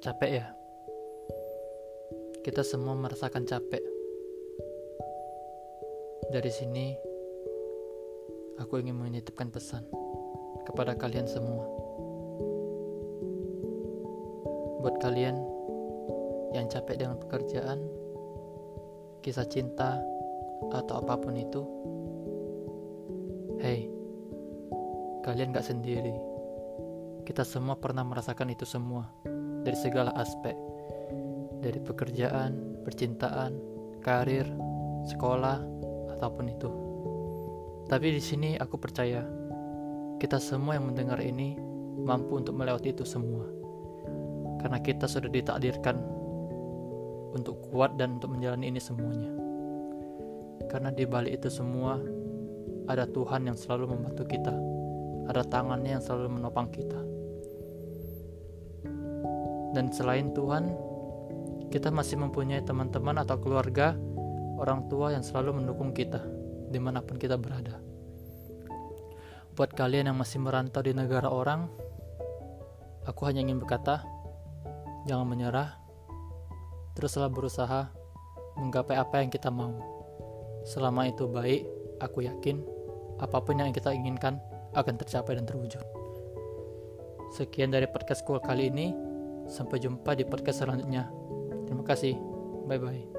Capek ya? Kita semua merasakan capek. Dari sini, aku ingin menitipkan pesan kepada kalian semua. Buat kalian yang capek dengan pekerjaan, kisah cinta, atau apa pun itu, hey, kalian gak sendiri. Kita semua pernah merasakan itu semua dari segala aspek. Dari pekerjaan, percintaan, karir, sekolah, ataupun itu. Tapi di sini aku percaya kita semua yang mendengar ini mampu untuk melewati itu semua. Karena kita sudah ditakdirkan untuk kuat dan untuk menjalani ini semuanya. Karena di balik itu semua ada Tuhan yang selalu membantu kita. Ada tangannya yang selalu menopang kita. Dan selain Tuhan, kita masih mempunyai teman-teman atau keluarga, orang tua yang selalu mendukung kita, di mana pun kita berada. Buat kalian yang masih merantau di negara orang, aku hanya ingin berkata, jangan menyerah, teruslah berusaha menggapai apa yang kita mau. Selama itu baik, aku yakin apa pun yang kita inginkan akan tercapai dan terwujud. Sekian dari podcast kali ini. Sampai jumpa di podcast selanjutnya. Terima kasih. Bye bye.